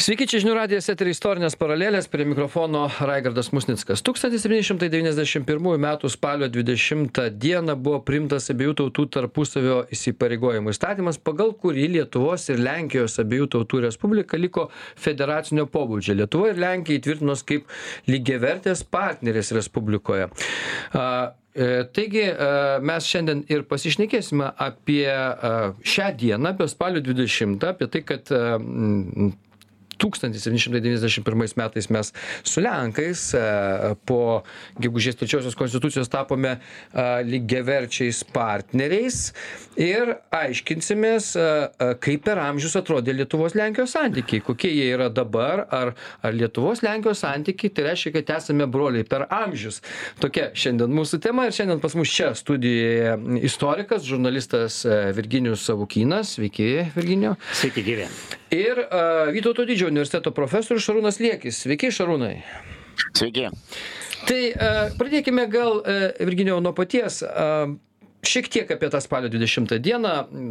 Sveiki, čia žinių radijas eterį istorinės paralelės, prie mikrofono Raigardas Musnickas. 1791 m. spalio 20 d. buvo primtas abiejų tautų tarpusavio įsipareigojimų įstatymas, pagal kurį Lietuvos ir Lenkijos abiejų tautų respublika liko federacinio pobūdžio. Lietuva ir Lenkija įtvirtinos kaip lygiavertės partnerės respublikoje. E, taigi mes šiandien ir pasišnekėsime apie šią dieną, apie spalio 20, apie tai, kad 1791 metais mes su Lenkais e, po gegužės trečiosios konstitucijos tapome e, lygiaverčiais partneriais ir aiškinsimės, e, kaip per amžius atrodė Lietuvos Lenkijos santykiai, kokie jie yra dabar, ar, ar Lietuvos Lenkijos santykiai, tai reiškia, kad esame broliai per amžius. Tokia šiandien mūsų tema ir šiandien pas mus čia studijoje istorikas, žurnalistas Virginijus Savukynas. Sveiki, Virginijau. Sveiki, gyvi ir a, Vytauto didžiojo universiteto profesorius Šarūnas Liekis. Sveiki, Šarūnai. Sveiki. Tai a, pradėkime gal, Virginijau, nuo paties. Šiek tiek apie tą spalio dvidešimtą dieną.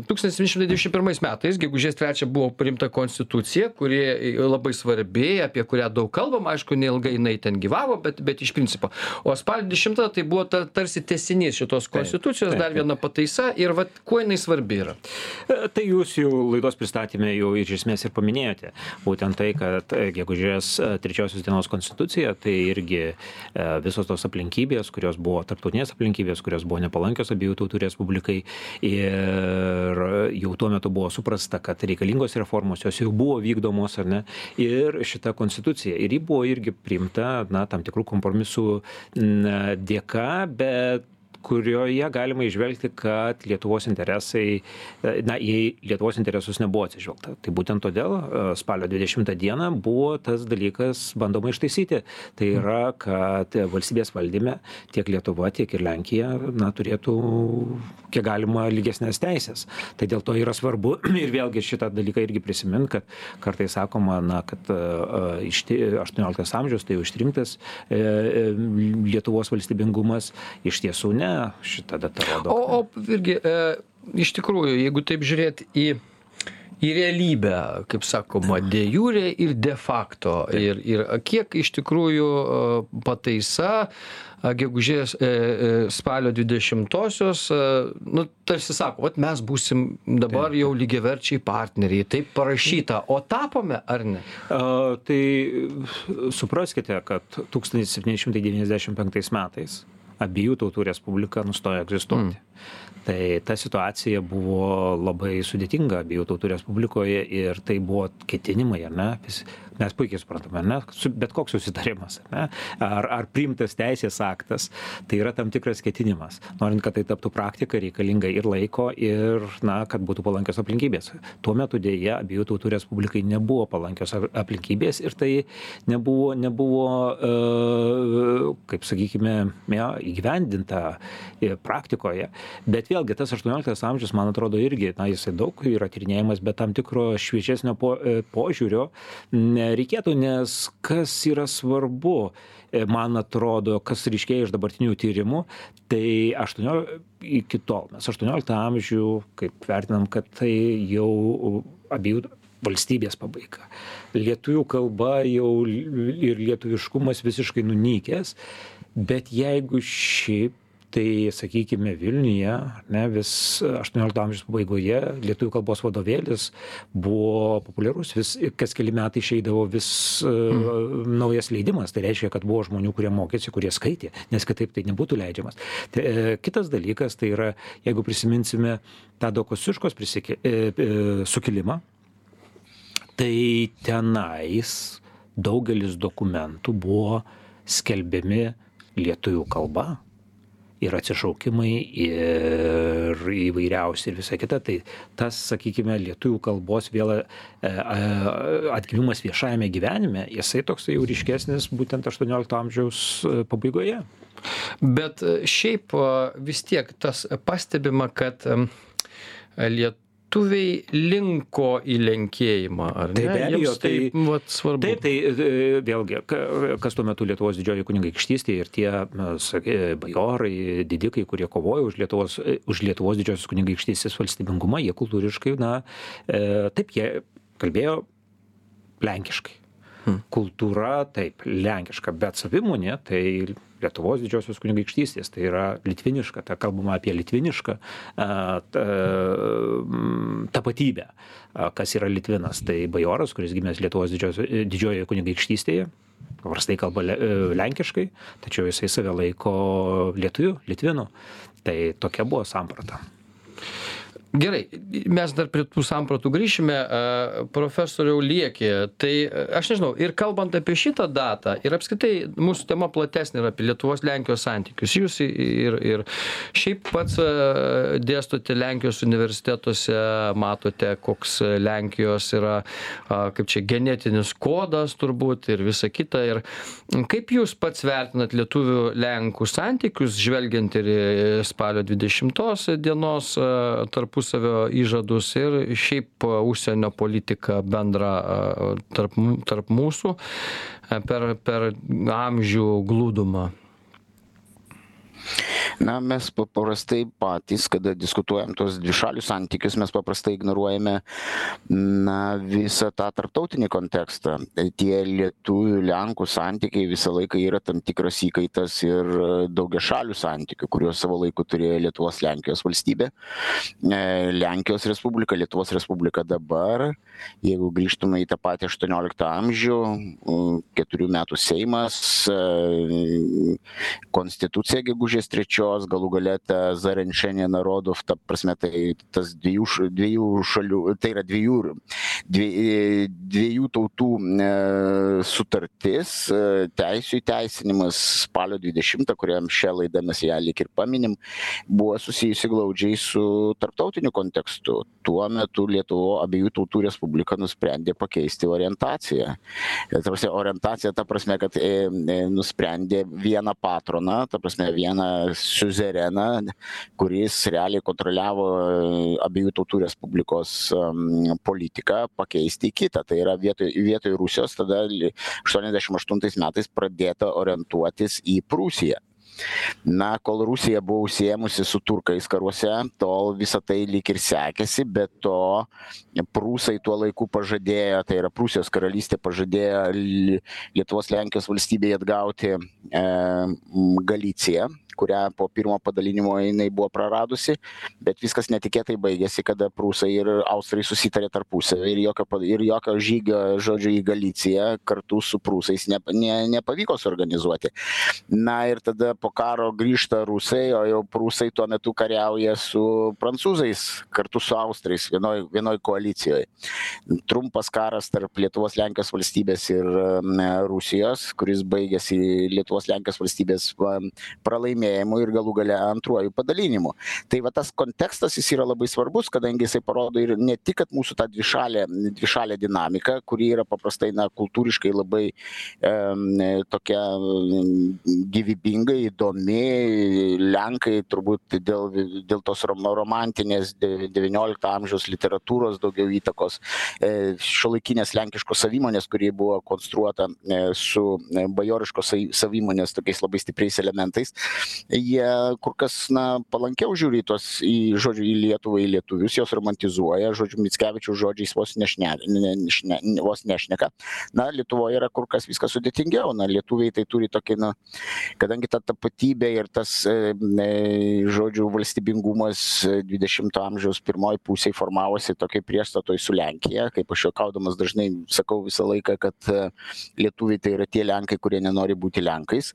Tūkstantis devyni šimtai dvidešim pirmais metais gegužės trečią buvo priimta konstitucija kuri labai svarbi apie kurią daug kalbama aišku neilgai jinai ten gyvavo bet bet iš principo. O spalio dvidešimta tai buvo ta tarsi tęsinys šitos konstitucijos dar viena pataisa. Ir vat kuo jinai svarbi yra? E, tai jūs jau laidos pristatyme jau iš esmės ir paminėjote. Būtent tai kad e, gegužės e, trečiosios dienos konstitucija tai irgi visos tos aplinkybės kurios buvo tarptautinės aplinkybės kurios buvo nepalankios abiejų tautų respublikai ir jau tuo metu buvo suprasta, kad reikalingos reformos jos jau buvo vykdomos, ar ne, ir šita konstitucija. Ir ji buvo irgi priimta, na, tam tikrų kompromisų dėka, bet kurioje galima įžvelgti, kad Lietuvos interesai, na, į Lietuvos interesus nebuvo atsižvelgta. Tai būtent todėl e, spalio 20 dieną buvo tas dalykas bandoma ištaisyti. Tai yra, kad valstybės valdyme tiek Lietuva, tiek ir Lenkija, na, turėtų kiek galima lygesnės teisės. Tai dėl to yra svarbu ir vėlgi šitą dalyką irgi prisimint, kad kartais sakoma, na, kad uh, iš 18 amžiaus tai jau ištrimtas uh, Lietuvos valstybingumas, iš tiesų ne, šita data rodo. O, o irgi, e, iš tikrųjų, jeigu taip žiūrėt į į realybę, kaip sakoma, de jure ir de facto. Ir, ir kiek iš tikrųjų e, pataisa gegužės e, e, spalio 20-osios, nu, tarsi sako, vat mes būsim dabar jau lygiaverčiai partneriai, taip parašyta, o tapome ar ne? A, tai supraskite, kad 1795 metais abiejų tautų respublika nustojo egzistuoti. Mm. Tai ta situacija buvo labai sudėtinga abiejų tautų respublikoje ir tai buvo ketinimai, ar ne, mes puikiai suprantame, ne, bet koks susitarimas, ne, ar, ar priimtas teisės aktas, tai yra tam tikras ketinimas. Norint, kad tai taptų praktika, reikalinga ir laiko, ir, na, kad būtų palankios aplinkybės. Tuo metu dėja abiejų tautų respublikai nebuvo palankios aplinkybės ir tai nebuvo, nebuvo e, kaip sakykime, ja, įgyvendinta e, praktikoje. Bet vėlgi tas 18 amžius, man atrodo, irgi, na, jisai daug yra tyrinėjimas, bet tam tikro šviežesnio po, e, požiūrio. Reikėtų, nes kas yra svarbu, e, man atrodo, kas ryškėja iš dabartinių tyrimų, tai 18, iki tol mes 18 amžių, kaip vertinam, kad tai jau abiejų valstybės pabaiga. Lietuvių kalba jau ir lietuviškumas visiškai nunykęs, bet jeigu šiaip tai sakykime vilniuje ne vis aštuoniolikto amžiaus pabaigoje lietuvių kalbos vadovėlis buvo populiarus vis kas keli metai išeidavo vis mm. naujas leidimas. Tai reiškia kad buvo žmonių kurie mokėsi kurie skaitė nes kitaip tai nebūtų leidžiamas. Tai, e, kitas dalykas tai yra jeigu prisiminsime tado kosciuškos prisikė e, e, sukilimą tai tenais daugelis dokumentų buvo skelbiami lietuvių kalba ir atsišaukimai ir įvairiausi ir visa kita. Tai tas sakykime lietuvių kalbos vėl e, atgimimas viešajame gyvenime jisai toksai jau ryškesnis būtent aštuoniolikto amžiaus e, pabaigoje. Bet e, šiaip vis tiek tas pastebima kad liet lietuviai linko į lenkėjimą, ar ne? Be abejo, tai, tai vat, svarbu. Taip, tai e, vėlgi, kas tuo metu Lietuvos didžioji kunigaikštystė ir tie sakė, bajorai, didikai, kurie kovojo už Lietuvos, e, už Lietuvos didžiosios kunigaikštystės valstybingumą, jie kultūriškai, na, e, taip, jie kalbėjo lenkiškai. Kultūra taip, lenkiška, bet savimonė tai Lietuvos didžiosios kunigaikštystės, tai yra litviniška, tai kalbama apie litvinišką tapatybę. Kas yra litvinas? Tai bajoras, kuris gimęs Lietuvos didžiojoje kunigaikštystėje, paprastai kalba lenkiškai, tačiau jisai save laiko lietuviu, litvinu. Tai tokia buvo samprata. Gerai, mes dar prie tų sampratų grįšime. Profesoriau Liekė, tai aš nežinau, ir kalbant apie šitą datą, ir apskritai mūsų tema platesnė yra apie Lietuvos-Lenkijos santykius. Jūs ir, ir šiaip pats dėstote Lenkijos universitetuose, matote, koks Lenkijos yra, kaip čia, genetinis kodas turbūt ir visa kita. Ir kaip jūs pats vertinat Lietuvių-Lenkų santykius, žvelgiant ir spalio 20 dienos tarp tarpusavio įžadus ir šiaip užsienio politiką bendrą tarp, tarp mūsų per, per amžių glūdumą? Na mes paprastai patys kada diskutuojam tuos dvišalius santykius mes paprastai ignoruojame na visą tą tarptautinį kontekstą. Tie lietuvių lenkų santykiai visą laiką yra tam tikras įkaitas ir daugiašalių santykių kuriuos savo laiku turėjo lietuvos lenkijos valstybė e, lenkijos respublika lietuvos respublika dabar. Jeigu grįžtume į tą patį aštuonioliktą amžių keturių metų seimas e, konstitucija gegužės trečios kurios galų gale ta Zarenšenė Narodov, ta prasme, tai tas dviejų, dviejų šalių, tai yra dviejų, dviejų tautų e, sutartis, e, teisų įteisinimas spalio 20, kuriam šią laidą mes ją lik ir paminim, buvo susijusi glaudžiai su tarptautiniu kontekstu. Tuo metu Lietuvo abiejų tautų Respublika nusprendė pakeisti orientaciją. Ta prasme, orientacija ta prasme, kad e, nusprendė vieną patroną, ta prasme, vieną siuzereną, kuris realiai kontroliavo e, abiejų tautų Respublikos politiką, pakeisti į kitą. Tai yra vietoj, vietoj Rusijos tada 88 metais pradėta orientuotis į Prūsiją. Na, kol Rusija buvo užsiemusi su turkais karuose, tol visą tai lyg ir sekėsi, bet to prūsai tuo laiku pažadėjo, tai yra Prūsijos karalystė pažadėjo Lietuvos Lenkijos valstybėje atgauti e, Galiciją, kurią po pirmo padalinimo jinai buvo praradusi, bet viskas netikėtai baigėsi, kada prūsai ir austrai susitarė tarpusavį ir jokio, ir jokio žygio, žodžiu, į Galiciją kartu su prūsais ne, ne, nepavyko suorganizuoti. Na ir tada po karo grįžta rusai, o jau prūsai tuo metu kariauja su prancūzais kartu su austrais vienoj, vienoj koalicijoje. Trumpas karas tarp Lietuvos Lenkijos valstybės ir Rusijos, kuris baigėsi Lietuvos Lenkijos valstybės pralaimėjimu laimėjimu ir galų gale antruoju padalinimu. Tai va tas kontekstas jis yra labai svarbus, kadangi jisai parodo ir ne tik, kad mūsų ta dvišalė, dvišalė dinamika, kuri yra paprastai na, kultūriškai labai e, tokia gyvybinga, įdomi, Lenkai turbūt dėl, dėl tos romantinės XIX amžiaus literatūros daugiau įtakos, e, šiuolaikinės lenkiškos savimonės, kurie buvo konstruota e, su bajoriškos savimonės tokiais labai stipriais elementais, jie kur kas na palankiau žiūri į tuos į žodžiu į lietuvą į lietuvius juos romantizuoja žodžiu mickevičiaus žodžiais vos nešne ne šne vos nešneka. Na lietuvoj yra kur kas viskas sudėtingiau na lietuviai tai turi tokį na kadangi ta tapatybė ir tas e, žodžiu valstybingumas dvidešimto amžiaus pirmoj pusėj formavosi tokioj priešstatoj su lenkija. Kaip aš juokaudamas dažnai sakau visą laiką kad e, lietuviai tai yra tie lenkai kurie nenori būti lenkais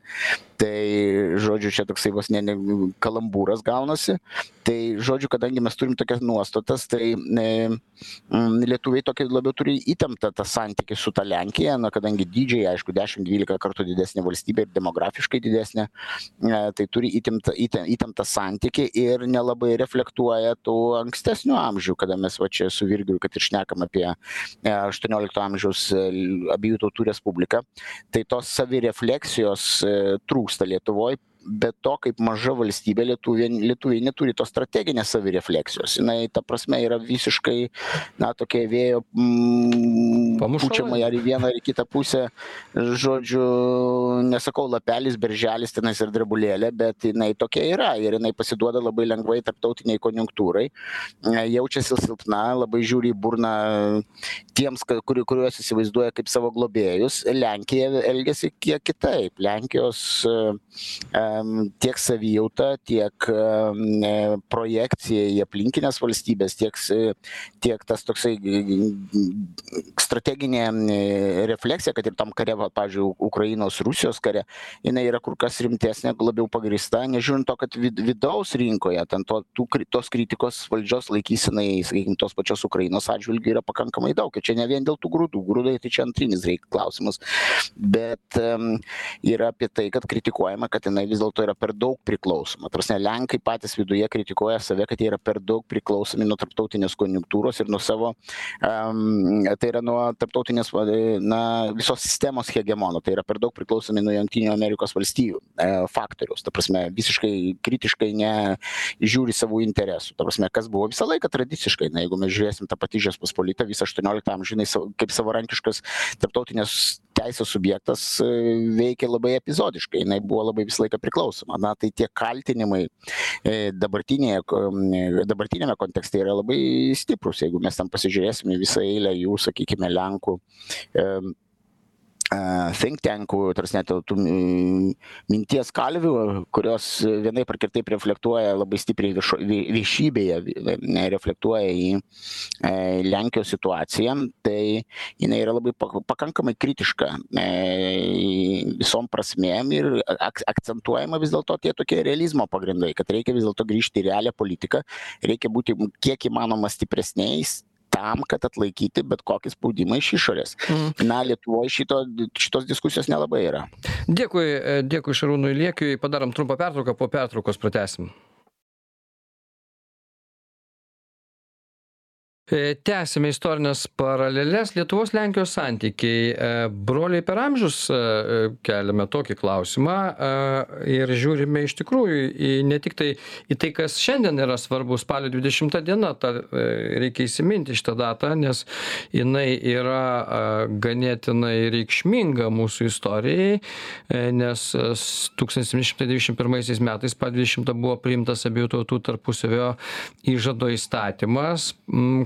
tai žodžiu čia toksai vos ne, ne kalambūras gaunasi. Tai žodžiu, kadangi mes turim tokias nuostatas, tai e, lietuviai tokį labiau turi įtemptą tą santykį su ta Lenkija, na, kadangi dydžiai, aišku, 10-12 kartų didesnė valstybė ir demografiškai didesnė, e, tai turi įtemptą, įtemptą, įtemptą santykį ir nelabai reflektuoja tų ankstesnių amžių, kada mes va čia su Virgiu, kad ir šnekam apie 18 e, amžiaus e, abiejų tautų respubliką, tai tos savirefleksijos e, trūksta Lietuvoje be to kaip maža valstybė lietuviai lietuviai neturi tos strateginės savirefleksijos. Jinai ta prasme yra visiškai na tokia vėjo mm, pučiama ar į vieną, ar į kitą pusę. Žodžiu, nesakau lapelis, berželis, tenais ir drebulėlė, bet jinai tokia yra ir jinai pasiduoda labai lengvai tarptautiniai konjunktūrai. Jaučiasi silpna, labai žiūri į burną tiems, kuriuos įsivaizduoja kaip savo globėjus. Lenkija elgesi kiek kitaip. Lenkijos tiek savijauta, tiek projekcija į aplinkinės valstybės, tiek, tiek tas toksai strateginė refleksija, kad ir tam kare, pavyzdžiui, Ukrainos, Rusijos kare, jinai yra kur kas rimtesnė, labiau pagrįsta, nežiūrint to, kad vidaus rinkoje, ten to, tų, tos kritikos valdžios laikysinai, sakykime, tos pačios Ukrainos atžvilgių yra pakankamai daug. Ir čia ne vien dėl tų grūdų, grūdai tai čia antrinis reikia klausimas, bet yra apie tai, kad kritikuojama, kad jinai vis dėlto yra per daug priklausoma. Tarsi Lenkai patys viduje kritikuoja save, kad jie yra per daug priklausomi nuo tarptautinės konjunktūros ir nuo savo, um, tai yra nuo tarptautinės, na, visos sistemos hegemono, tai yra per daug priklausomi nuo Junktinių Amerikos valstybių e, faktoriaus. Ta prasme, visiškai kritiškai nežiūri savų interesų. Ta prasme, kas buvo visą laiką tradiciškai, na, jeigu mes žiūrėsim tą patį Žespospolitą visą 18 amžių, kaip savarankiškas tarptautinės teisės subjektas e, veikė labai epizodiškai, jinai buvo labai visą laiką priklausoma. Na, tai tie kaltinimai e, dabartinėme kontekste yra labai stiprus, jeigu mes tam pasižiūrėsime visą eilę jų, sakykime, Lenkų think tankų, tarsi net tų minties kalvių, kurios vienaip ar kitaip reflektuoja labai stipriai viešo, viešybėje, reflektuoja į e, Lenkijos situaciją, tai jinai yra labai pakankamai kritiška e, visom prasmėm ir akcentuojama vis dėlto tie tokie realizmo pagrindai, kad reikia vis dėlto grįžti į realią politiką, reikia būti kiek įmanoma stipresniais, tam, kad atlaikyti bet kokį spaudimą iš išorės. Mm. Na, Lietuvoje šito, šitos diskusijos nelabai yra. Dėkui, e, dėkui Šarūnui Liekiui, padarom trumpą pertrauką, po pertraukos pratesim. Tęsime istorines paraleles Lietuvos Lenkijos santykiai. E, broliai per amžius e, keliame tokį klausimą ir žiūrime iš tikrųjų į, ne tik tai į tai, kas šiandien yra svarbu, spalio 20 diena, ta, reikia įsiminti šitą datą, nes jinai yra ganėtinai reikšminga mūsų istorijai, nes 1791 metais, spalio 20 buvo priimtas abiejų tautų tarpusavio įžado įstatymas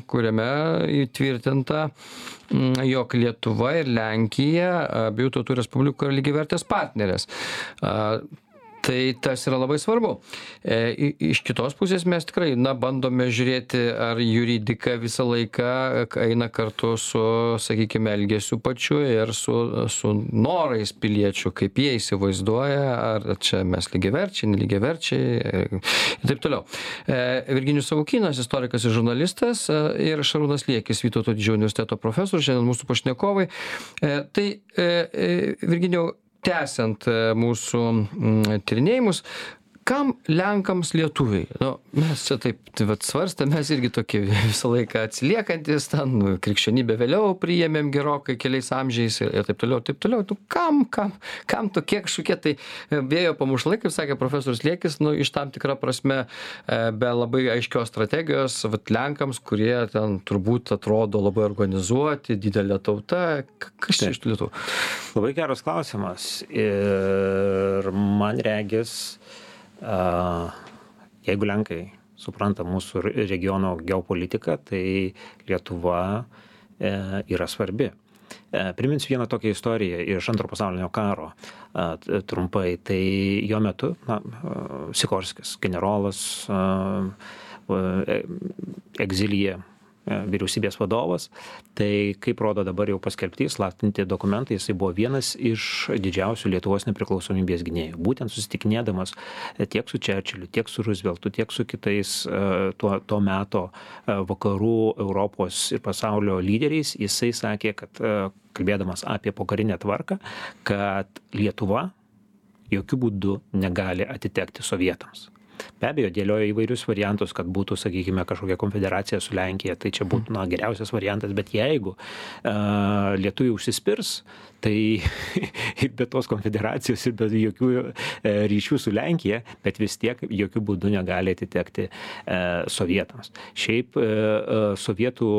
kuriame įtvirtinta mm, jog Lietuva ir Lenkija abiejų tautų respublikų yra lygiavertės partnerės tai tas yra labai svarbu. E, iš kitos pusės mes tikrai na bandome žiūrėti ar juridika visą laiką eina kartu su sakykime elgesiu pačiu ir su su norais piliečių kaip jie įsivaizduoja ar čia mes lygiaverčiai nelygiaverčiai ir taip toliau. E, virginijus savukynas istorikas ir žurnalistas e, ir šarūnas liekis vytauto didžiojo universiteto profesorius šiandien mūsų pašnekovai. Tai virginijau tęsiant e, mūsų mm, tyrinėjimus kam lenkams lietuviai? Nu mes čia taip tai vat svarstėm mes irgi tokie visą laiką atsiliekantys ten nu, krikščionybę vėliau priėmėm gerokai keliais amžiais ir, ir taip toliau taip toliau. Nu kam kam kam tokie kažkokie tai e, vėjo pamušalai kaip sakė profesorius liekis nu iš tam tikra prasme e, be labai aiškios strategijos vat lenkams kurie ten turbūt atrodo labai organizuoti didelė tauta kas čia iš tų lietuvių? Labai geras klausimas ir man regis Jeigu Lenkai supranta mūsų regiono geopolitiką, tai Lietuva e, yra svarbi. E, priminsiu vieną tokią istoriją iš antro pasaulinio karo trumpai. Tai jo metu na, Sikorskis, generolas, e, egzilyje E, vyriausybės vadovas. Tai kaip rodo dabar jau paskelbti įslaptinti dokumentai, jisai buvo vienas iš didžiausių Lietuvos nepriklausomybės gynėjų. Būtent susitikinėdamas tiek su Čerčiliu, tiek su Rooseveltu, tiek su kitais e, tuo, tuo meto e, vakarų Europos ir pasaulio lyderiais, jisai sakė, kad kalbėdamas apie pokarinę tvarką, kad Lietuva jokių būdų negali atitekti sovietams be abejo dėliojo įvairius variantus kad būtų sakykime kažkokia konfederacija su lenkija tai čia būtų na geriausias variantas bet jeigu a, lietuviai užsispirs tai be tos konfederacijos ir be jokių e, ryšių su Lenkija, bet vis tiek jokių būdų negali atitekti e, sovietams. Šiaip e, sovietų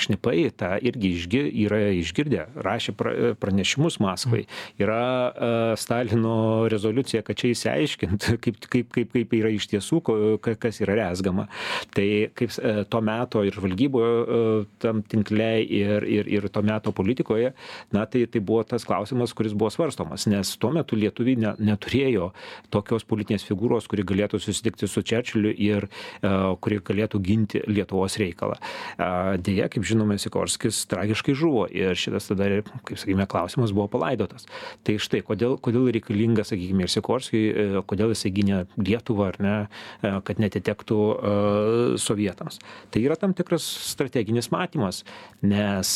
šnipai tą irgi išgir, yra išgirdę, rašė pranešimus Maskvai, yra Stalino rezoliucija, kad čia įsiaiškint, kaip, kaip, kaip, kaip yra iš tiesų, kas yra resgama. Tai kaip to meto ir žvalgybo tam tinkle ir, ir, ir to meto politikoje, na tai, tai buvo tas klausimas kuris buvo svarstomas nes tuo metu lietuviai ne neturėjo tokios politinės figūros kuri galėtų susitikti su čerčiliu ir e, kuri galėtų ginti lietuvos reikalą a, deja kaip žinome sikorskis tragiškai žuvo ir šitas tada kaip sakykime klausimas buvo palaidotas tai štai kodėl kodėl reikalinga sakykime ir sikorskiui e, kodėl jisai gynė lietuvą ar ne e, kad neatitektų sovietams. Tai yra tam tikras strateginis matymas nes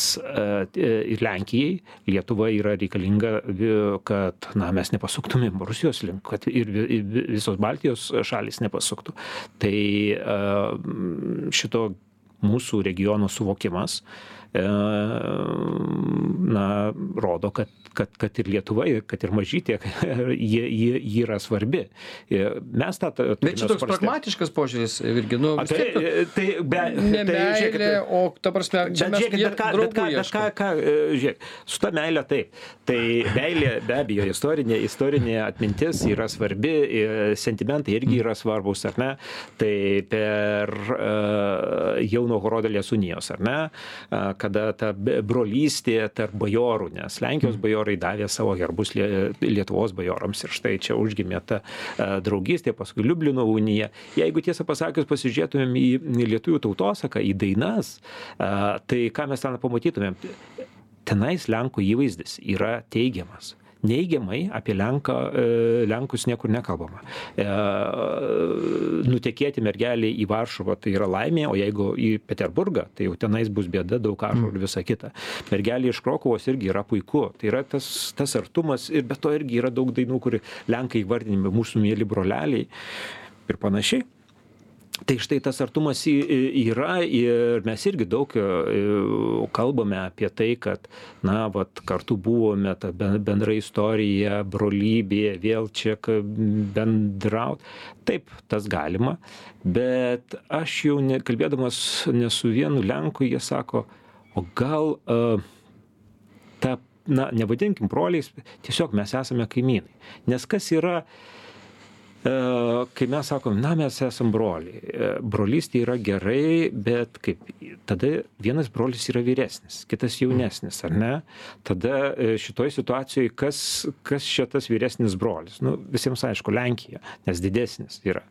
ir lenkijai lietuva yra reikalinga kad na mes nepasuktumėm rusijos link kad ir visos baltijos šalys nepasuktų. Tai šito mūsų regiono suvokimas E, na, rodo, kad, kad, kad ir Lietuva, kad ir mažytė, jie, jie, jie yra svarbi. E, mes tą... Bet čia toks suprastė. pragmatiškas požiūris, irgi, nu, tai, tu, tai be, ne tai, meilė, o ta prasme, čia mes žiūrėkit, bet ką, bet ką, bet ką, ką, e, žiūrėk, su ta meilė taip. Tai meilė be abejo, istorinė, istorinė atmintis yra svarbi, sentimentai irgi yra svarbus, ar ne? Tai per uh, jauno Horodalės unijos, ar ne? Uh, kada ta brolystė tarp bajorų, nes Lenkijos bajorai davė savo herbus Lietuvos bajorams ir štai čia užgimė ta e, draugystė, paskui Liublino unija. Jeigu tiesą pasakius pasižiūrėtumėm į lietuvių tautosaką, į dainas, e, tai ką mes ten pamatytumėm? Tenais Lenkų įvaizdis yra teigiamas neigiamai apie Lenką, e, Lenkus niekur nekalbama. E, nutekėti mergelį į Varšuvą tai yra laimė, o jeigu į Peterburgą, tai jau tenais bus bėda, daug ašarų ir visa kita. Mergelė iš Krokovos irgi yra puiku. Tai yra tas, tas artumas ir be to irgi yra daug dainų, kur Lenkai vardinami mūsų mėly broleliai ir panašiai tai štai tas artumas yra ir mes irgi daug e, kalbame apie tai kad na vat kartu buvome ta bendra istorija brolybė vėl čia bendraut. Taip tas galima bet aš jau ne kalbėdamas ne su vienu lenku jie sako o gal a, ta na nevadinkim broliais tiesiog mes esame kaimynai. Nes kas yra E, kai mes sakom, na, mes esam broliai. E, brolystė yra gerai, bet kaip, tada vienas brolis yra vyresnis, kitas jaunesnis, ar ne? Tada e, šitoje situacijoje, kas, kas šitas vyresnis brolis? Nu, visiems aišku, Lenkija, nes didesnis yra.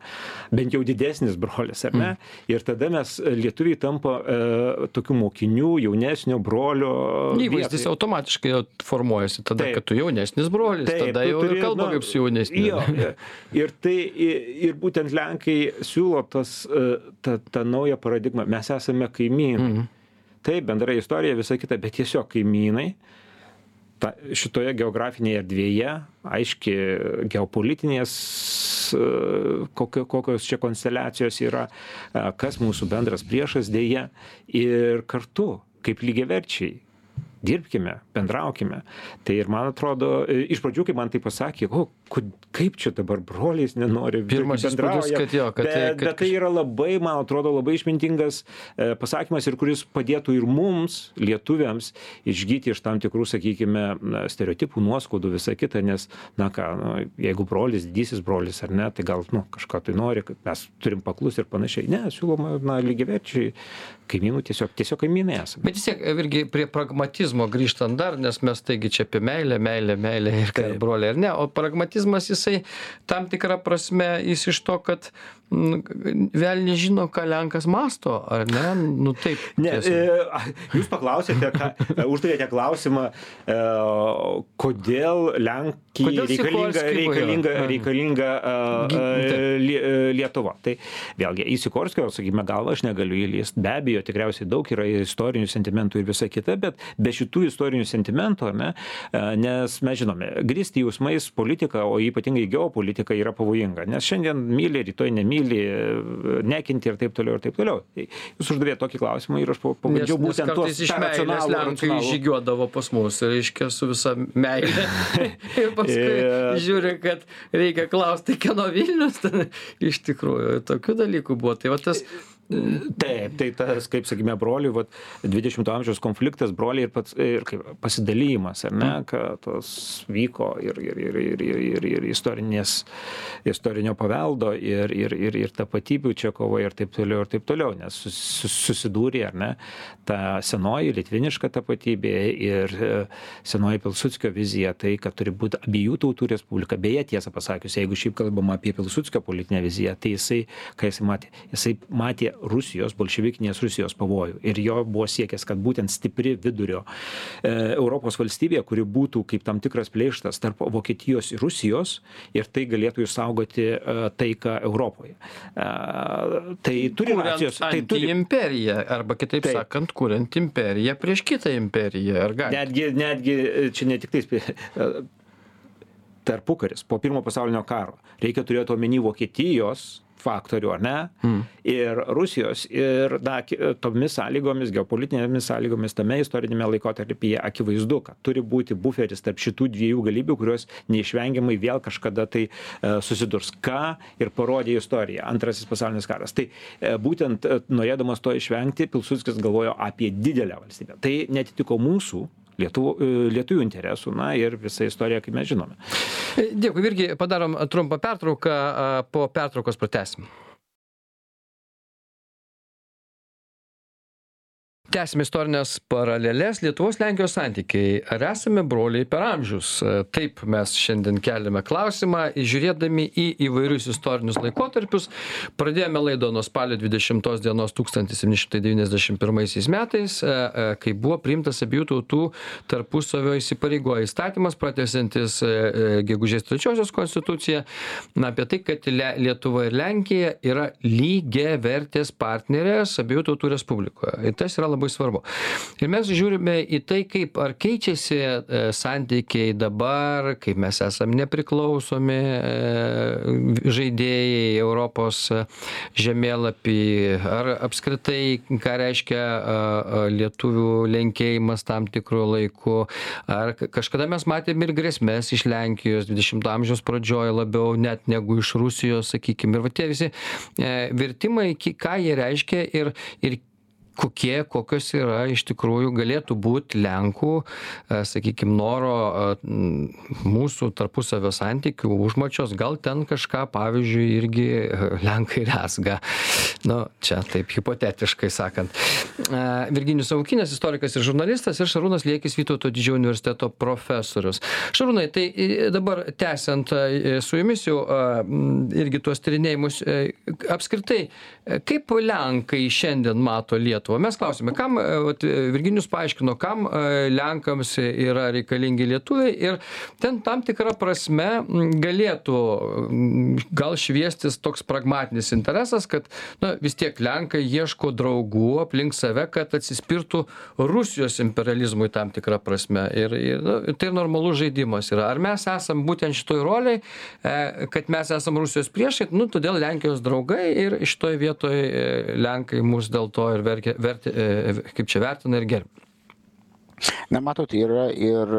Bent jau didesnis brolis, ar ne? Mm. Ir tada mes lietuviai tampa e, tokių mokinių, jaunesnio brolio. Įvaizdis automatiškai formuojasi tada, taip, kad tu jaunesnis brolis, taip, tada jau turi, kalba nu, kaip su jaunesniu. Jo, ir tai ir būtent lenkai siūlo tas e, tą tą naują paradigmą. Mes esame kaimynai. Mhm. taip bendra istorija visa kita bet tiesiog kaimynai ta šitoje geografinėje erdvėje aiški geopolitinės e, kokio kokios čia konsteliacijos yra e, kas mūsų bendras priešas deja ir kartu kaip lygiaverčiai dirbkime bendraukime. Tai ir man atrodo iš pradžių kai man tai pasakė o kud kaip čia dabar broliais nenori pirmas įspūdis kad jo kad tai bet, bet tai yra labai man atrodo labai išmintingas e, pasakymas ir kuris padėtų ir mums lietuviams išgyti iš tam tikrų sakykime stereotipų nuoskaudų visa kita nes na ką nu jeigu brolis didysis brolis ar ne tai gal nu kažką tai nori kad mes turim paklust ir panašiai. Ne siūloma na lygiaverčiai kaimynų tiesiog tiesiog kaimynai esam bet vis tiek irgi prie pragmatizmo grįžtant dar nes mes taigi čia apie meilę meilę meilę ir kad broliai ar ne o pragmatizmas jisai tam tikra prasme jis iš to kad velnias žino, ką Lenkas masto, ar ne? Nu taip. Ne, e, jūs paklausėte, ką, e, uždavėte klausimą, e, kodėl Lenkija kodėl reikalinga, reikalinga, reikalinga uh, Lietuva. Tai vėlgi, į Sikorskio, sakykime, galvą aš negaliu įlysti. Be abejo, tikriausiai daug yra istorinių sentimentų ir visa kita bet be šitų istorinių sentimentų ne nes mes žinome grįsti jausmais politiką o ypatingai geopolitiką yra pavojinga nes šiandien myli rytoj nemyli nekenti ir taip toliau ir taip toliau. Jūs uždavėt tokį klausimą ir aš pabandžiau būtent tuos iš meilės lenkai žygiuodavo pas mus reiškia su visa meile. Ir paskui žiūri kad reikia klausti kieno vilnius ten iš tikrųjų tokių dalykų buvo. Tai va tas Taip, tai tas, kaip sakykime, brolių, vat, 20-ojo amžiaus konfliktas, broliai ir, pats, ir kaip, pasidalijimas, ar ne, kad tos vyko ir, ir, ir, ir, ir, ir, ir istorinės, istorinio paveldo, ir, ir, ir, ir tapatybių čia kovoja ir taip toliau, ir taip toliau, nes sus, susidūrė, ar ne, ta senoji litviniška tapatybė ir e, senoji Pilsudskio vizija, tai, kad turi būti abiejų tautų respublika. Beje, tiesą pasakius, jeigu šiaip kalbama apie Pilsudskio politinę viziją, tai jisai, ką jisai matė, jisai matė rusijos bolševikinės rusijos pavojų. Ir jo buvo siekęs kad būtent stipri vidurio e, europos valstybė kuri būtų kaip tam tikras pleištas tarp vokietijos ir rusijos ir tai galėtų išsaugoti e, taiką europoje. E, tai turi racijos tai turi imperiją arba kitaip Taip. sakant kuriant imperiją prieš kitą imperiją netgi netgi čia ne tiktais tarpukaris po pirmo pasaulinio karo. Reikia turėt omeny vokietijos faktorių ar ne? Mm. ir rusijos ir na tomis sąlygomis geopolitinėmis sąlygomis tame istoriniame laikotarpyje akivaizdu kad turi būti buferis tarp šitų dviejų galybių kurios neišvengiamai vėl kažkada tai e, susidurs. Ką ir parodė istorija antrasis pasaulinis karas. Tai e, būtent e, norėdamas to išvengti pilsudskis galvojo apie didelę valstybę. Tai neatitiko mūsų lietuvų e, lietuvių interesų na ir visa istorija kaip mes žinome Dėkui, Virgi, padarom trumpą pertrauką, po pertraukos pratesim. Tęsime istorinės paralelės Lietuvos Lenkijos santykiai. Ar esame broliai per amžius? Taip mes šiandien keliame klausimą, žiūrėdami į įvairius istorinius laikotarpius. Pradėjome laidą nuo spalio 20 dienos 1791 metais, e, e, kai buvo priimtas abiejų tautų tarpusavio įsipareigoja įstatymas, pratęsiantis e, gegužės trečiosios konstituciją, na, apie tai, kad Lietuva ir Lenkija yra lygiai vertės partnerės abiejų tautų respublikoje. Ir tas yra labai svarbu. Ir mes žiūrime į tai, kaip ar keičiasi e, santykiai dabar, kaip mes esame nepriklausomi e, žaidėjai Europos e, žemėlapį, ar apskritai, ką reiškia lietuvių lenkėjimas tam tikrų laikų, ar kažkada mes matėme ir grėsmės iš Lenkijos 20 amžiaus pradžioje labiau net negu iš Rusijos, sakykime. Ir va tie visi vertimai, ką jie reiškia ir, ir kokie kokios yra iš tikrųjų galėtų būt lenkų e, sakykim noro m, mūsų tarpusavio santykių užmačios. Gal ten kažką pavyzdžiui irgi e, lenkai rezga. Nu čia taip hipotetiškai sakant. E, virginijus savukynas istorikas ir žurnalistas ir šarūnas liekis vytauto didžiojo universiteto profesorius. Šarūnai tai e, dabar tęsiant e, su jumis jau irgi tuos tyrinėjimus e, apskritai e, kaip lenkai šiandien mato lietuvą mes klausėme kam e, vat e, virginijus paaiškino kam e, lenkams yra reikalingi lietuviai ir ten tam tikra prasme galėtų gal šviestis toks pragmatinis interesas kad na vis tiek lenkai ieško draugų aplink save kad atsispirtų rusijos imperializmui tam tikra prasme. Ir ir nu tai normalus žaidimas yra. Ar mes esam būtent šitoj rolėj kad mes esam rusijos priešai? Nu todėl lenkijos draugai ir šitoj vietoj lenkai mus dėl to ir verkia verti e, kaip čia vertina ir gerbia. Na matot yra ir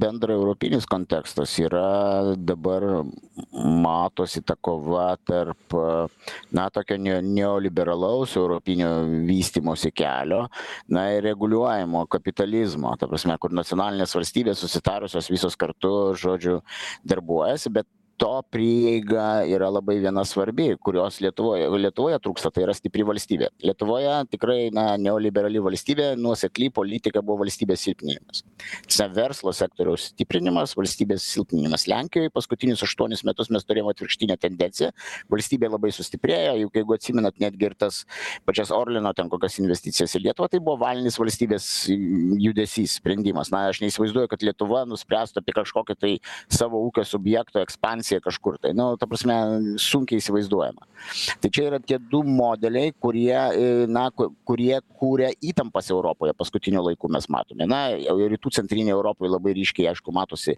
bendraeuropinis kontekstas. Yra dabar matosi ta kova tarp na tokio neo neoliberalaus europinio vystymosi kelio na ir reguliuojamo kapitalizmo. Ta prasme kur nacionalinės valstybės susitarusios visos kartu žodžiu darbuojasi bet to prieiga yra labai viena svarbi kurios lietuvoje lietuvoje trūksta tai yra stipri valstybė. Lietuvoje tikrai na neoliberali valstybė nuosekli politika buvo valstybės silpninimas. Sa verslo sektoriaus stiprinimas valstybės silpninimas lenkijoj paskutinius aštuonis metus mes turėjom atvirkštinę tendenciją. Valstybė labai sustiprėjo juk jeigu atsimenat netgi ir tas pačias orlino ten kokias investicijas į lietuvą tai buvo valinis valstybės judesys sprendimas. Na aš neįsivaizduoju kad lietuva nuspręstų apie kažkokį tai savo ūkio subjekto ekspansiją tendencija kažkur tai. Nu ta prasme sunkiai įsivaizduojama. Tai čia yra tie du modeliai kurie na kurie kuria įtampas europoje paskutiniu laiku mes matome. Na rytų centrinėj europoj labai ryškiai aišku matosi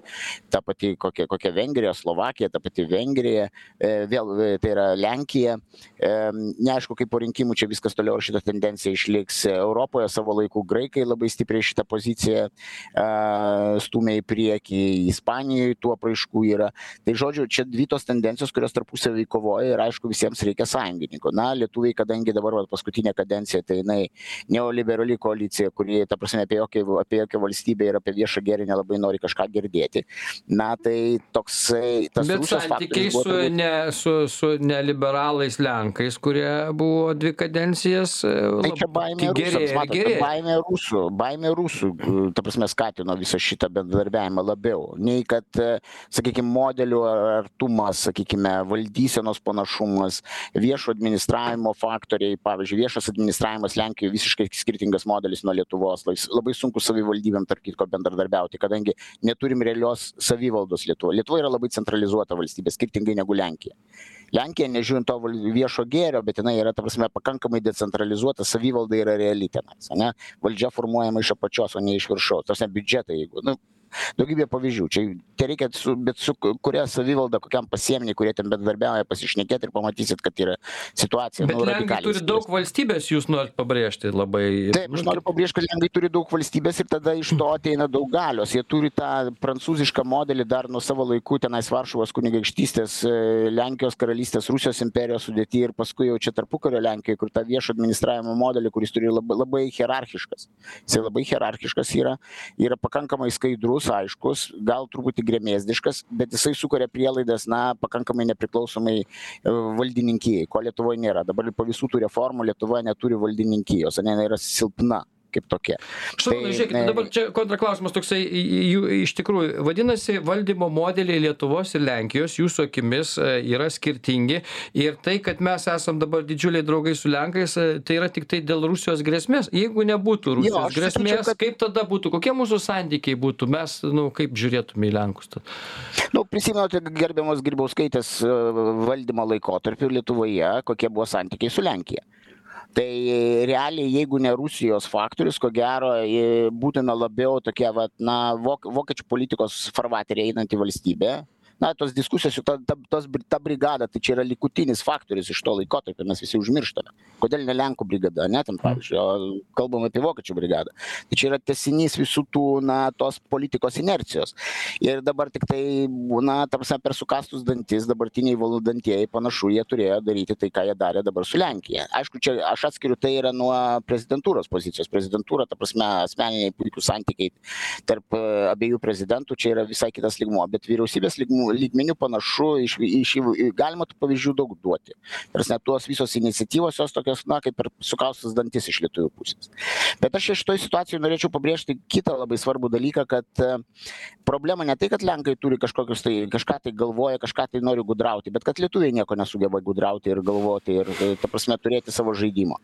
ta pati kokia kokia vengrija slovakija ta pati vengrija vėl tai yra lenkija. Neaišku kaip po rinkimų čia viskas toliau ar šita tendencija išliks. Europoje savo laiku graikai labai stipriai šitą poziciją stūmė į priekį ispanijoj tų apraiškų yra. Tai žodžiu čia dvi tos tendencijos kurios tarpusavy kovoja ir aišku visiems reikia sąjungininkų. Na lietuviai kadangi dabar vat paskutinė kadencija tai jinai neoliberali koalicija kuri ta prasme apie jokią apie jokią valstybę ir apie viešą gėrį nelabai nori kažką girdėti. Na tai toksai tas bet santykiai su ne su su neliberalais lenkais kurie buvo dvi kadencijas tai čia baimė rusams matot baimė rusų baimė rusų ta prasme skatino visą šitą bendradarbiavimą labiau. Nei kad sakykim modelių artumas sakykime valdysenos panašumas viešo administravimo faktoriai pavyzdžiui viešas administravimas lenkijoj visiškai skirtingas modelis nuo lietuvos. Labai sunku savivaldybėm tarp kitko bendradarbiauti kadangi neturim realios savivaldos lietuvoj lietuva yra labai centralizuota valstybė skirtingai negu lenkija. Lenkija nežiūrint to viešo gėrio bet jinai yra ta prasme pakankamai decentralizuota savivalda yra reali tenais ane? Valdžia formuojama iš apačios o ne iš viršaus. Ta prasme biudžetai jeigu nu daugybė pavyzdžių. Čia tereikia su bet su kuria savivalda kokiam pasieny kurie ten bendradarbiauja pasišnekėt ir pamatysit kad yra situacija bet lenkai turi daug valstybės jūs norit pabrėžti labai taip aš noriu pabrėžt kad lenkai turi daug valstybės ir tada iš to ateina daug galios. Jie turi tą prancūzišką modelį dar nuo savo laikų tenais varšuvos kunigaikštystės lenkijos karalystės rusijos imperijos sudėty ir paskui jau čia tarpukario lenkijoj kur tą viešo administravimo modelį kuris turi labai labai hierarchiškas. Jisai labai hierarchiškas yra yra pakankamai skaidrus aiškus gal truputį gremėzdiškas bet jisai sukuria prielaidas na pakankamai nepriklausomai valdininkijai ko lietuvoj nėra. Dabar po visų tų reformų lietuva neturi valdininkijos ane jinai yra silpna kaip tokia. Šarūnai, žiūrėkit, dabar čia kontraklausimas toksai, jų iš tikrųjų, vadinasi, valdymo modeliai Lietuvos ir Lenkijos jūsų akimis yra skirtingi ir tai, kad mes esam dabar didžiuliai draugai su Lenkais, tai yra tik tai dėl Rusijos grėsmės. Jeigu nebūtų Rusijos jo, grėsmės, sakyčiau, kad... kaip tada būtų, kokie mūsų santykiai būtų, mes, na, nu, kaip žiūrėtume į Lenkus? Tad? Nu, prisimenate gerbiamos Grybauskaitės valdymo laikotarpį Lietuvoje, kokie buvo santykiai su Lenkija tai realiai jeigu ne rusijos faktorius ko gero būtume labiau tokie vat na vok vokiečių politikos farvatery einanti valstybė na tos diskusijos juk ta ta tos ta brigada tai čia yra likutinis faktorius iš to laikotarpio mes visi užmirštame. Kodėl ne lenkų brigada ane ten pavyzdžiui o kalbam apie vokiečių brigadą. Tai čia yra tęsinys visų tų na tos politikos inercijos. Ir dabar tiktai na ta prasme per sukąstus dantis dabartiniai valdantieji panašu jie turėjo daryti tai ką jie darė dabar su lenkija. Aišku čia aš atskiriu tai yra nuo prezidentūros pozicijos. Prezidentūra ta prasme asmeniniai puikūs santykiai tarp abiejų prezidentų čia yra visai kitas lygmuo bet vyriausybės lygmuo lygmeniu panašu iš iš galima tų pavyzdžių daug duoti. Ta prasme tos visos iniciatyvos jos tokios na kaip ir sukaustas dantis iš lietuvių pusės. Bet aš čia šitoj situacijoj norėčiau pabrėžti kitą labai svarbų dalyką kad problema ne tai kad lenkai turi kažkokius tai kažką tai galvoja kažką tai nori gudrauti bet kad lietuviai nieko nesugeba gudrauti ir galvoti ir ta prasme turėti savo žaidimo.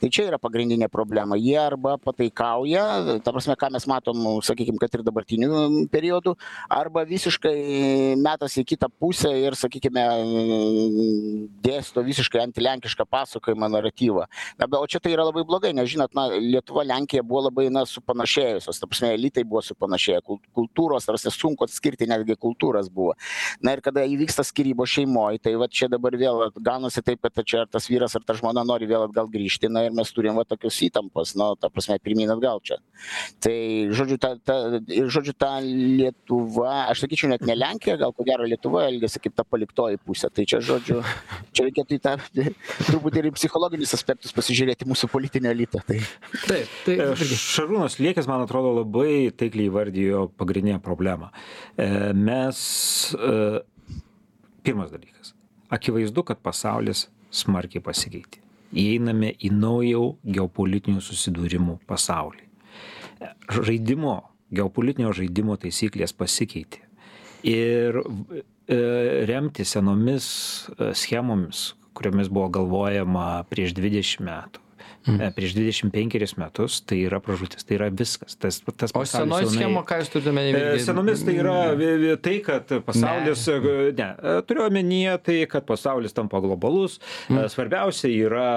Tai čia yra pagrindinė problema. Jie arba pataikauja ta prasme ką mes matom sakykim kad ir dabartiniu periodu arba visiškai metasi į kitą pusę ir sakykime dėsto visiškai antilenkišką pasakojimą naratyvą. Na bet o čia tai yra labai blogai nes žinot na lietuva lenkija buvo labai na supanašėjusios. Ta prasme elitai buvo supanašėję kul kultūros ta prasme sunku atskirti netgi kultūras buvo. Na ir kada įvyksta skyrybos šeimoj tai vat čia dabar vėl gaunasi taip kad čia ar tas vyras ar ta žmona nori vėl atgal grįžti na ir mes turim va tokius įtampos nu ta prasme pirmyn atgal čia. Tai žodžiu ta ta žodžiu ta lietuva aš sakyčiau net ne lenkija gal ko gero lietuva elgiasi kaip ta paliktoji pusė. Tai čia žodžiu čia reikėtų į tą truputį ir į psichologinius aspektus pasižiūrėti mūsų politinio elito tai taip tai šarūnas liekis man atrodo labai taikliai įvardijo pagrindinę problemą. E, mes e, pirmas dalykas. Akivaizdu kad pasaulis smarkiai pasikeitė. Įeiname į naują geopolitinių susidūrimų pasaulį. Žaidimo geopolitinio žaidimo taisyklės pasikeitė ir e, remtis senomis e, schemomis, kuriomis buvo galvojama prieš 20 metų, mm. prieš 25 metus, tai yra pražūtis, tai yra viskas. Tas, tas o senoji schema, ką jūs turite omenyje? Senomis tai yra tai, kad pasaulis, ne, ne turiu omenyje tai, kad pasaulis tampa globalus, mm. svarbiausia yra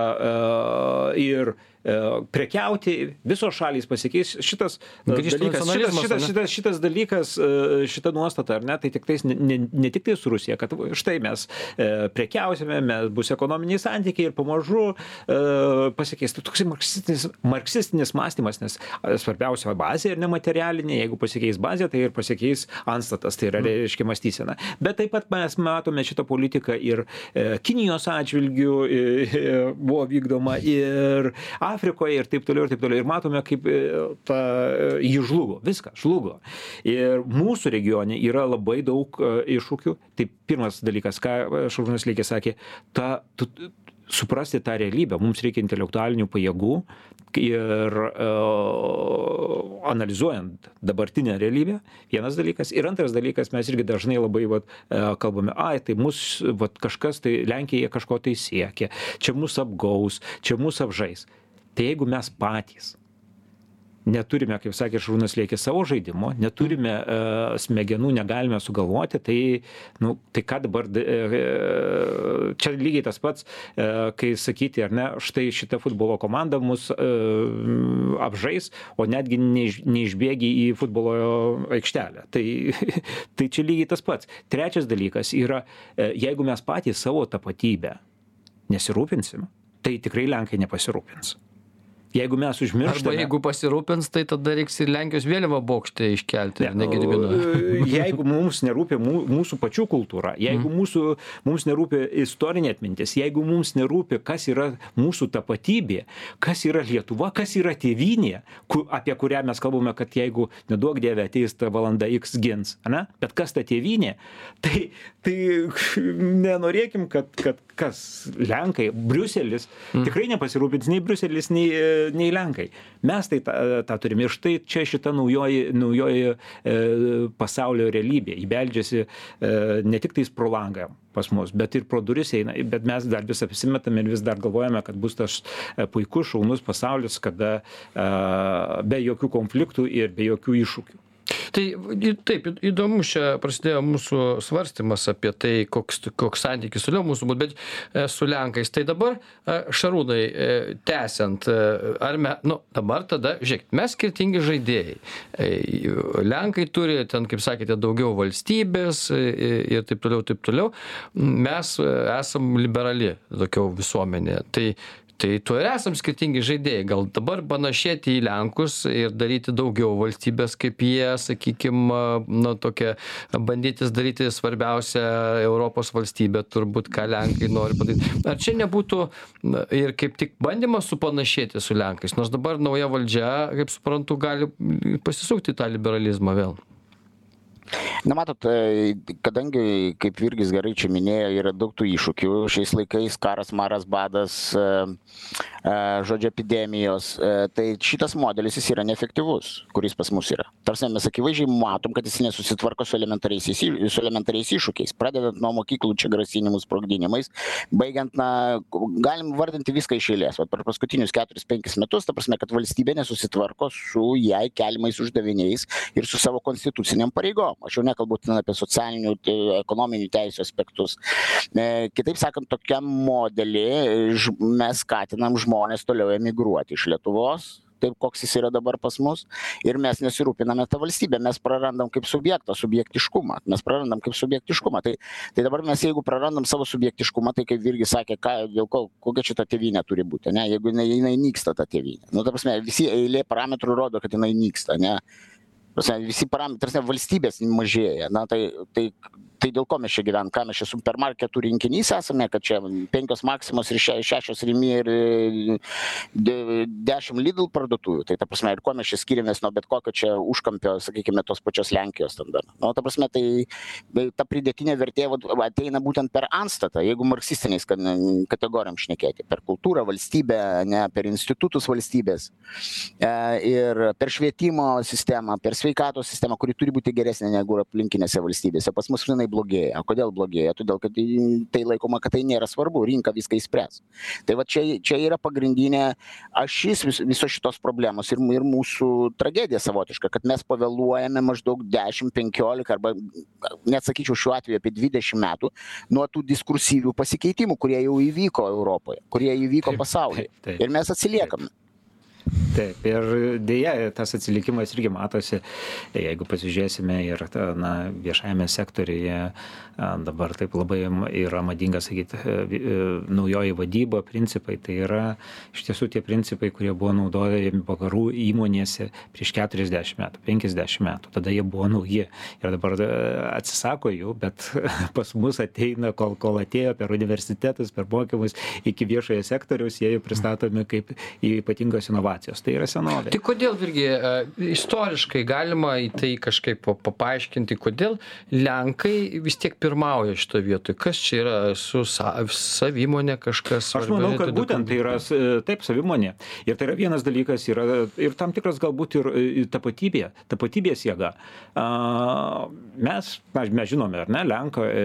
ir prekiauti, visos šalys pasikeis. Šitas e, dalykas, šitas, šitas, šitas, šitas dalykas, e, šita nuostata, ar ne, tai tik tais, ne, ne, tik tai su Rusija, kad štai mes prekiausime, mes bus ekonominiai santykiai ir pamažu pasikeis. Tai toks marksistinis, marksistinis mąstymas, nes svarbiausia bazė ir nematerialinė, jeigu pasikeis bazė, tai ir pasikeis anstatas, tai yra mhm. reiškia mąstysena. Bet taip pat mes matome šitą politiką ir Kinijos atžvilgių buvo vykdoma ir Afrikoje ir taip toliau ir taip toliau. Ir matome, kaip e, ta, e, jį žlugo, viskas žlugo. Ir mūsų regione yra labai daug e, iššūkių. Tai pirmas dalykas, ką Šarūnas Lėkė sakė, ta, tu, suprasti tą realybę. Mums reikia intelektualinių pajėgų ir uh, analizuojant dabartinę realybę, vienas dalykas. Ir antras dalykas, mes irgi dažnai labai vat, uh, kalbame, ai, tai mus vat, kažkas, tai Lenkija kažko tai siekia, čia mus apgaus, čia mus apžais. Tai jeigu mes patys neturime, kaip sakė Šarūnas Lėkis, savo žaidimo, neturime uh, smegenų, negalime sugalvoti, tai, nu, tai ką dabar, uh, čia lygiai tas pats, uh, kai sakyti, ar ne, štai šita futbolo komanda mus uh, apžais, o netgi neiš, neišbėgi į futbolo aikštelę. Tai, tai čia lygiai tas pats. Trečias dalykas yra, uh, jeigu mes patys savo tapatybę nesirūpinsim, tai tikrai Lenkai nepasirūpins. Jeigu mes užmirštame. Arba jeigu pasirūpins, tai tada reiks ir Lenkijos vėliavą bokštę iškelti, ne, negedimino. E, jeigu mums nerūpi mūsų pačių kultūra, jeigu mm. mūsų, mums nerūpi istorinė atmintis, jeigu mums nerūpi, kas yra mūsų tapatybė, kas yra Lietuva, kas yra tėvynė, apie kurią mes kalbame, kad jeigu neduok Dieve ateis ta valanda X gins, ne? bet kas ta tėvynė, tai, tai nenorėkim, kad, kad kas Lenkai, Briuselis mm. tikrai nepasirūpins nei Briuselis, nei nei Lenkai. Mes tai tą, tą turime. Ir štai čia šita naujoji, naujoji e, pasaulio realybė. Įbeldžiasi e, ne tik tais pro langą pas mus, bet ir pro duris eina. Bet mes dar vis apsimetame ir vis dar galvojame, kad bus tas e, puikus, šaunus pasaulis, kada e, be jokių konfliktų ir be jokių iššūkių. Tai taip, įdomu čia prasidėjo mūsų svarstymas apie tai, koks, koks santykis toliau mūsų bet e, su Lenkais. Tai dabar, e, Šarūnai, e, tęsiant, ar mes, nu, dabar tada, žiūrėk, mes skirtingi žaidėjai. Lenkai turi, ten, kaip sakėte, daugiau valstybės ir taip toliau, taip toliau. Mes esam liberali tokia visuomenė. Tai tai tuo ir esam skirtingi žaidėjai. Gal dabar panašėti į lenkus ir daryti daugiau valstybės kaip jie sakykim na tokia bandytis daryti svarbiausią europos valstybę turbūt ką lenkai nori padaryt. Ar čia nebūtų na ir kaip tik bandymas supanašėti su lenkais? Nors dabar nauja valdžia kaip suprantu gali pasisukti į tą liberalizmą vėl na matot e, kadangi kaip virgis gerai čia minėjo yra daug tų iššūkių. Šiais laikais karas maras badas e, e, žodžiu epidemijos tai šitas modelis jis yra neefektyvus kuris pas mus yra. Ta prasme mes akivaizdžiai matom kad jis nesusitvarko su elementariaisiais su elementariais iššūkiais. Pradedant nuo mokyklų čia grasinimų sprogdinimais baigiant na galim vardinti viską iš eilės. Vat per paskutinius keturis penkis metus ta prasme kad valstybė nesusitvarko su jai keliamais uždaviniais ir su savo konstitucinėm pareigom aš jau nekalbu apie socialinių ekonominių teisių aspektus. E, kitaip sakant tokiam modely mes skatinam žmones toliau emigruoti iš lietuvos taip koks jis yra dabar pas mus ir mes nesirūpiname ta valstybe mes prarandam kaip subjektą subjektiškumą mes prarandam kaip subjektiškumą. Tai tai dabar mes jeigu prarandam savo subjektiškumą tai kaip virgis sakė ką dėl ko kokia čia ta tėvynė turi būti ane jeigu jinai jinai nyksta ta tėvynė. Nu ta prasme visi eilė parametrų rodo kad jinai nyksta ane prasme visi parametrai ta prasme valstybės mažėja na tai tai tai dėl ko mes čia gyvenam? Ką mes čia supermarketų rinkinys esame kad čia penkios maksimos ir še šešios rimi ir de dešim lidl parduotuvių. Tai ta prasme ir kuo mes čia skiriamės nuo bet kokio čia užkampio sakykime tos pačios lenkijos ten dar. Nu ta prasme tai ta pridėtinė vertė vat ateina būtent per antstatą jeigu marksistiniais kad kategorijom šnekėti. Per kultūrą valstybę ane per institutus valstybės. E ir per švietimo sistemą per sveikatos sistemą kuri turi būti geresnė negu aplinkinėse valstybėse. Pas mus jinai blogėja. Kodėl blogėja? Todėl kad tai laikoma kad tai nėra svarbu rinka viską išspręs. Tai va čia čia yra pagrindinė ašis vis visos šitos problemos ir ir mūsų tragedija savotiška kad mes pavėluojame maždaug dešim penkiolika arba net sakyčiau šiuo atveju apie dvidešim metų nuo tų diskursyvių pasikeitimų kurie jau įvyko europoje kurie įvyko pasauly ir mes atsiliekame taip ir deja tas atsilikimas irgi matosi. Jeigu pasižiūrėsime ir na viešajame sektoriuje dabar taip labai yra madinga sakyt e, e, naujoji vadyba principai tai yra iš tiesų tie principai kurie buvo naudojami vakarų įmonėse prieš keturiasdešim metų penkiasdešim metų. Tada jie buvo nauji. Ir dabar e, atsisako jų bet pas mus ateina kol kol atėjo per universitetus per mokymus iki viešojo sektoriaus jie jau pristatomi kaip ypatingos inovacijos tai yra senovė. Tai kodėl virgi istoriškai galima į tai kažkaip pa paaiškinti kodėl lenkai vis tiek pirmauja šitoj vietoj? Kas čia yra? Su sa savimonė kažkas aš manau kad būtent tai yra taip savimonė. Ir tai yra vienas dalykas yra ir tam tikras galbūt ir tapatybė tapatybės jėga. Mes mes žinome ar ne lenką e,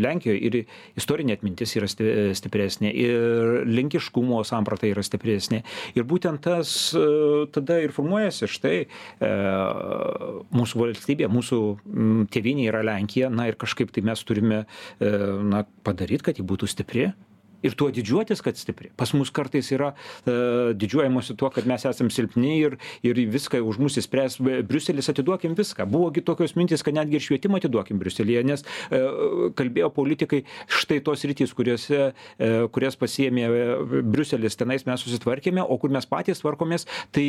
lenkijoj ir istorinė atmintis yra stipresnė ir lenkiškumo samprata yra stipresnė. Ir būtent tas e, tada ir formuojasi štai e, mūsų valstybė mūsų tėvynė yra lenkija na ir kažkaip tai mes turime e, na padaryt kad ji būtų stipri ir tuo didžiuotis kad stipri. Pas mus kartais yra e, didžiuojamasi tuo kad mes esam silpni ir ir viską už mus išspręs briuselis atiduokim viską. Buvo gi tokios mintys kad netgi ir švietimą atiduokim briuselyje nes e, kalbėjo politikai štai tos sritys kuriose e, kurias pasiėmė briuselis. Tenais mes susitvarkėme o kur mes patys tvarkomės tai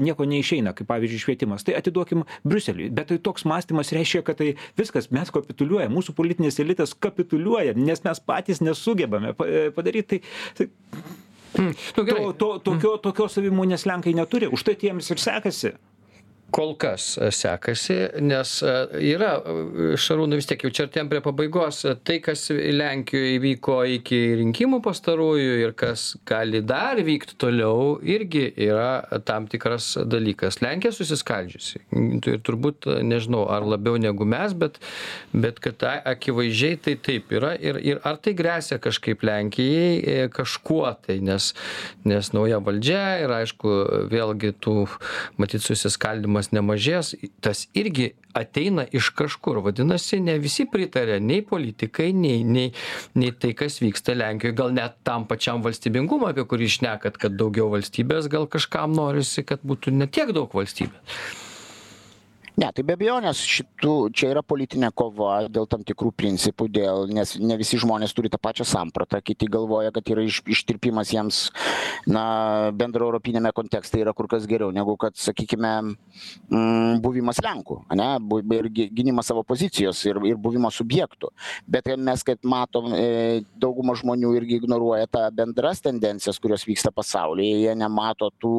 nieko neišeina kaip pavyzdžiui švietimas. Tai atiduokim briuseliui. Bet tai toks mąstymas reiškia kad tai viskas mes kapituliuojam. Mūsų politinis elitas kapituliuoja nes mes patys nesugebame padaryt tai tai Mm. Nu, gerai. to, to, tokio, tokios savimonės Lenkai neturi, už tai jiems ir sekasi kol kas e, sekasi nes e, yra e, šarūnai vis tiek jau čia artėjam prie pabaigos tai kas lenkijoj įvyko iki rinkimų pastarųjų ir kas gali dar vykt toliau irgi yra tam tikras dalykas. Lenkija susiskaldžiusi. Ir turbūt nežinau ar labiau negu mes bet bet kad akivaizdžiai tai taip yra. Ir ir ar tai gresia kažkaip lenkijai kažkuo tai nes nes nauja valdžia ir aišku vėlgi tų matyt susiskaldymas atlygimas nemažės tas irgi ateina iš kažkur. Vadinasi ne visi pritaria nei politikai nei nei nei tai kas vyksta lenkijoj gal net tam pačiam valstybingumui apie kurį šnekat kad daugiau valstybės gal kažkam norisi kad būtų ne tiek daug valstybės ne tai be abejonės šitų čia yra politinė kova dėl tam tikrų principų dėl nes ne visi žmonės turi tą pačią sampratą. Kiti galvoja kad yra iš ištirpimas jiems na bendraeuropiniame kontekste yra kur kas geriau negu kad sakykime mm, buvimas lenku ane bu ir gi gynimas savo pozicijos ir ir buvimas subjektu bet mes kaip matom e, dauguma žmonių irgi ignoruoja tą bendras tendencijas kurios vyksta pasaulyje. Jie nemato tų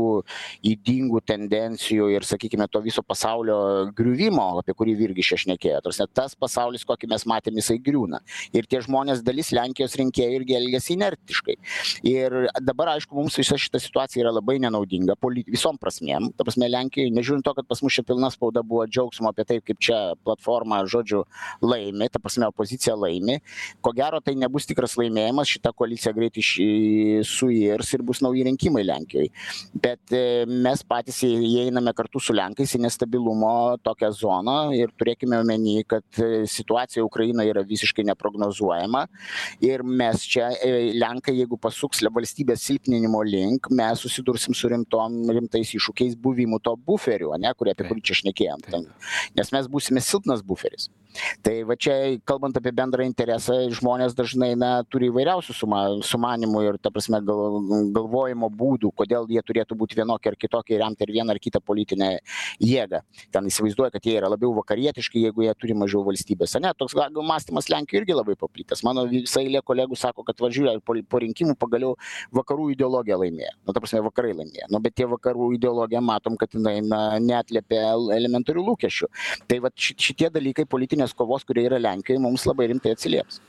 ydingų tendencijų ir sakykime to viso pasaulio griuvimo apie kurį virgis čia šnekėjo. Ta prasme tas pasaulis kokį mes matėm jisai griūna. Ir tie žmonės dalis lenkijos rinkėjų irgi elgiasi inertiškai. Ir dabar aišku mums visa šita situacija yra labai nenaudinga visom prasmėm. Ta prasme lenkijoj nežiūrint to kad pas mus čia pilna spauda buvo džiaugsmo apie tai kaip čia platforma žodžiu laimi ta prasme opozicija laimi. Ko gero tai nebus tikras laimėjimas šita koalicija greit iš suirs ir bus nauji rinkimai lenkijoj. Bet e, mes patys įeiname kartu su lenkais į nestabilumo tokią zoną ir turėkime omeny kad e, situacija ukrainoj yra visiškai neprognozuojama. Ir mes čia e, lenkai jeigu pasuks valstybės silpninimo link mes susidursim su rimtom rimtais iššūkiais buvimu to buferiu ane kurį apie kurį čia šnekėjom. Nes mes būsime silpnas buferis tai va čia kalbant apie bendrą interesą žmonės dažnai na turi įvairiausių suma sumanymų ir ta prasme gal galvojimo būdų kodėl jie turėtų būt vienokie ar kitokie remti ar vieną ar kitą politinę jėgą. Ten įsivaizduoja kad jie yra labiau vakarietiški jeigu jie turi mažiau valstybės. Ane toks gal mąstymas lenkijoj irgi labai paplitęs. Mano visa eilė kolegų sako kad va žiūrėk po po rinkimų pagaliau vakarų ideologija laimėjo. Nu ta prasme vakarai laimėjo. Nu bet tie vakarų ideologija matom kad jinai na neatliepia elementarių lūkesčių. Tai vat ši šitie dalykai politinė politinės kovos kuri yra lenkijoj mums labai rimtai atsilieps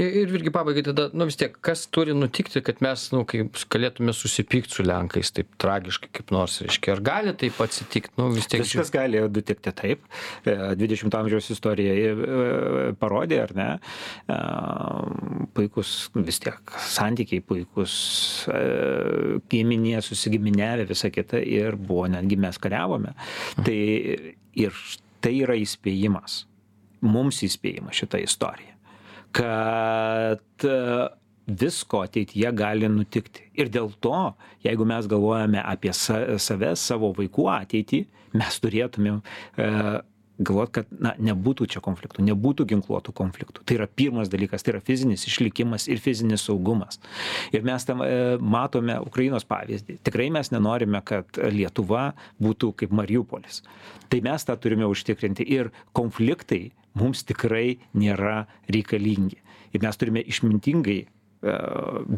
ir virgi pabaigai tada nu vis tiek kas turi nutikti kad mes nu kaip galėtume susipykt su lenkais taip tragiškai kaip nors reiškia ar gali taip atsitikt nu vis tiek Viskas gali nutikti taip. E, 20 amžiaus istorija e, parodė, ar ne, e, puikus vis tiek santykiai, puikus giminė, susigiminėvė, visa kita ir buvo netgi mes kariavome. Tai ir tai yra įspėjimas, mums įspėjimas šitą istoriją kad visko ateityje gali nutikti. Ir dėl to, jeigu mes galvojame apie sa save, savo vaikų ateitį, mes turėtumėm e, galvot, kad na, nebūtų čia konfliktų, nebūtų ginkluotų konfliktų. Tai yra pirmas dalykas, tai yra fizinis išlikimas ir fizinis saugumas. Ir mes tam e, matome Ukrainos pavyzdį. Tikrai mes nenorime, kad Lietuva būtų kaip Mariupolis. Tai mes tą turime užtikrinti ir konfliktai mums tikrai nėra reikalingi. Ir mes turime išmintingai e,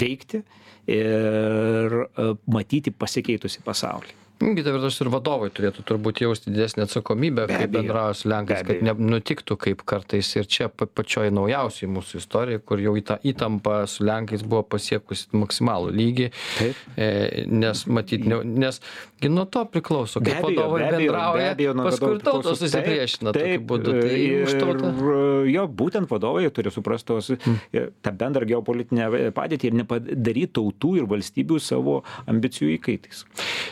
veikti ir e, matyti pasikeitusi pasaulį. Kita vertus ir vadovai turėtų turbūt jausti didesnį atsakomybę, abejo. bendrauja su Lenkais, kad nenutiktų kaip kartais ir čia pa- pačioj naujausiai mūsų istorijoje, kur jau į tą įtampą su Lenkais buvo pasiekusi maksimalų lygį, e, nes matyt, ne, nes gi nuo to priklauso, kaip abejo, vadovai be abejo, be bendrauja, abejo, paskui ir tautos susipriešina Taip, tokiu būdu. Tai už tautą. Jo, būtent vadovai turi suprasti tos, tą bendrą geopolitinę padėtį ir nepadaryti tautų ir valstybių savo ambicijų įkaitais.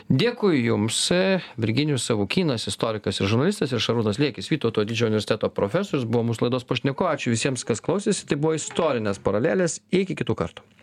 Dėkui Jums, e, Virginijus Savukynas, istorikas ir žurnalistas, ir Šarūnas Liekis, Vytauto didžiojo universiteto profesorius, buvo mūsų laidos pašneko. Ačiū visiems, kas klausėsi. Tai buvo istorinės paralelės. Iki kitų kartų.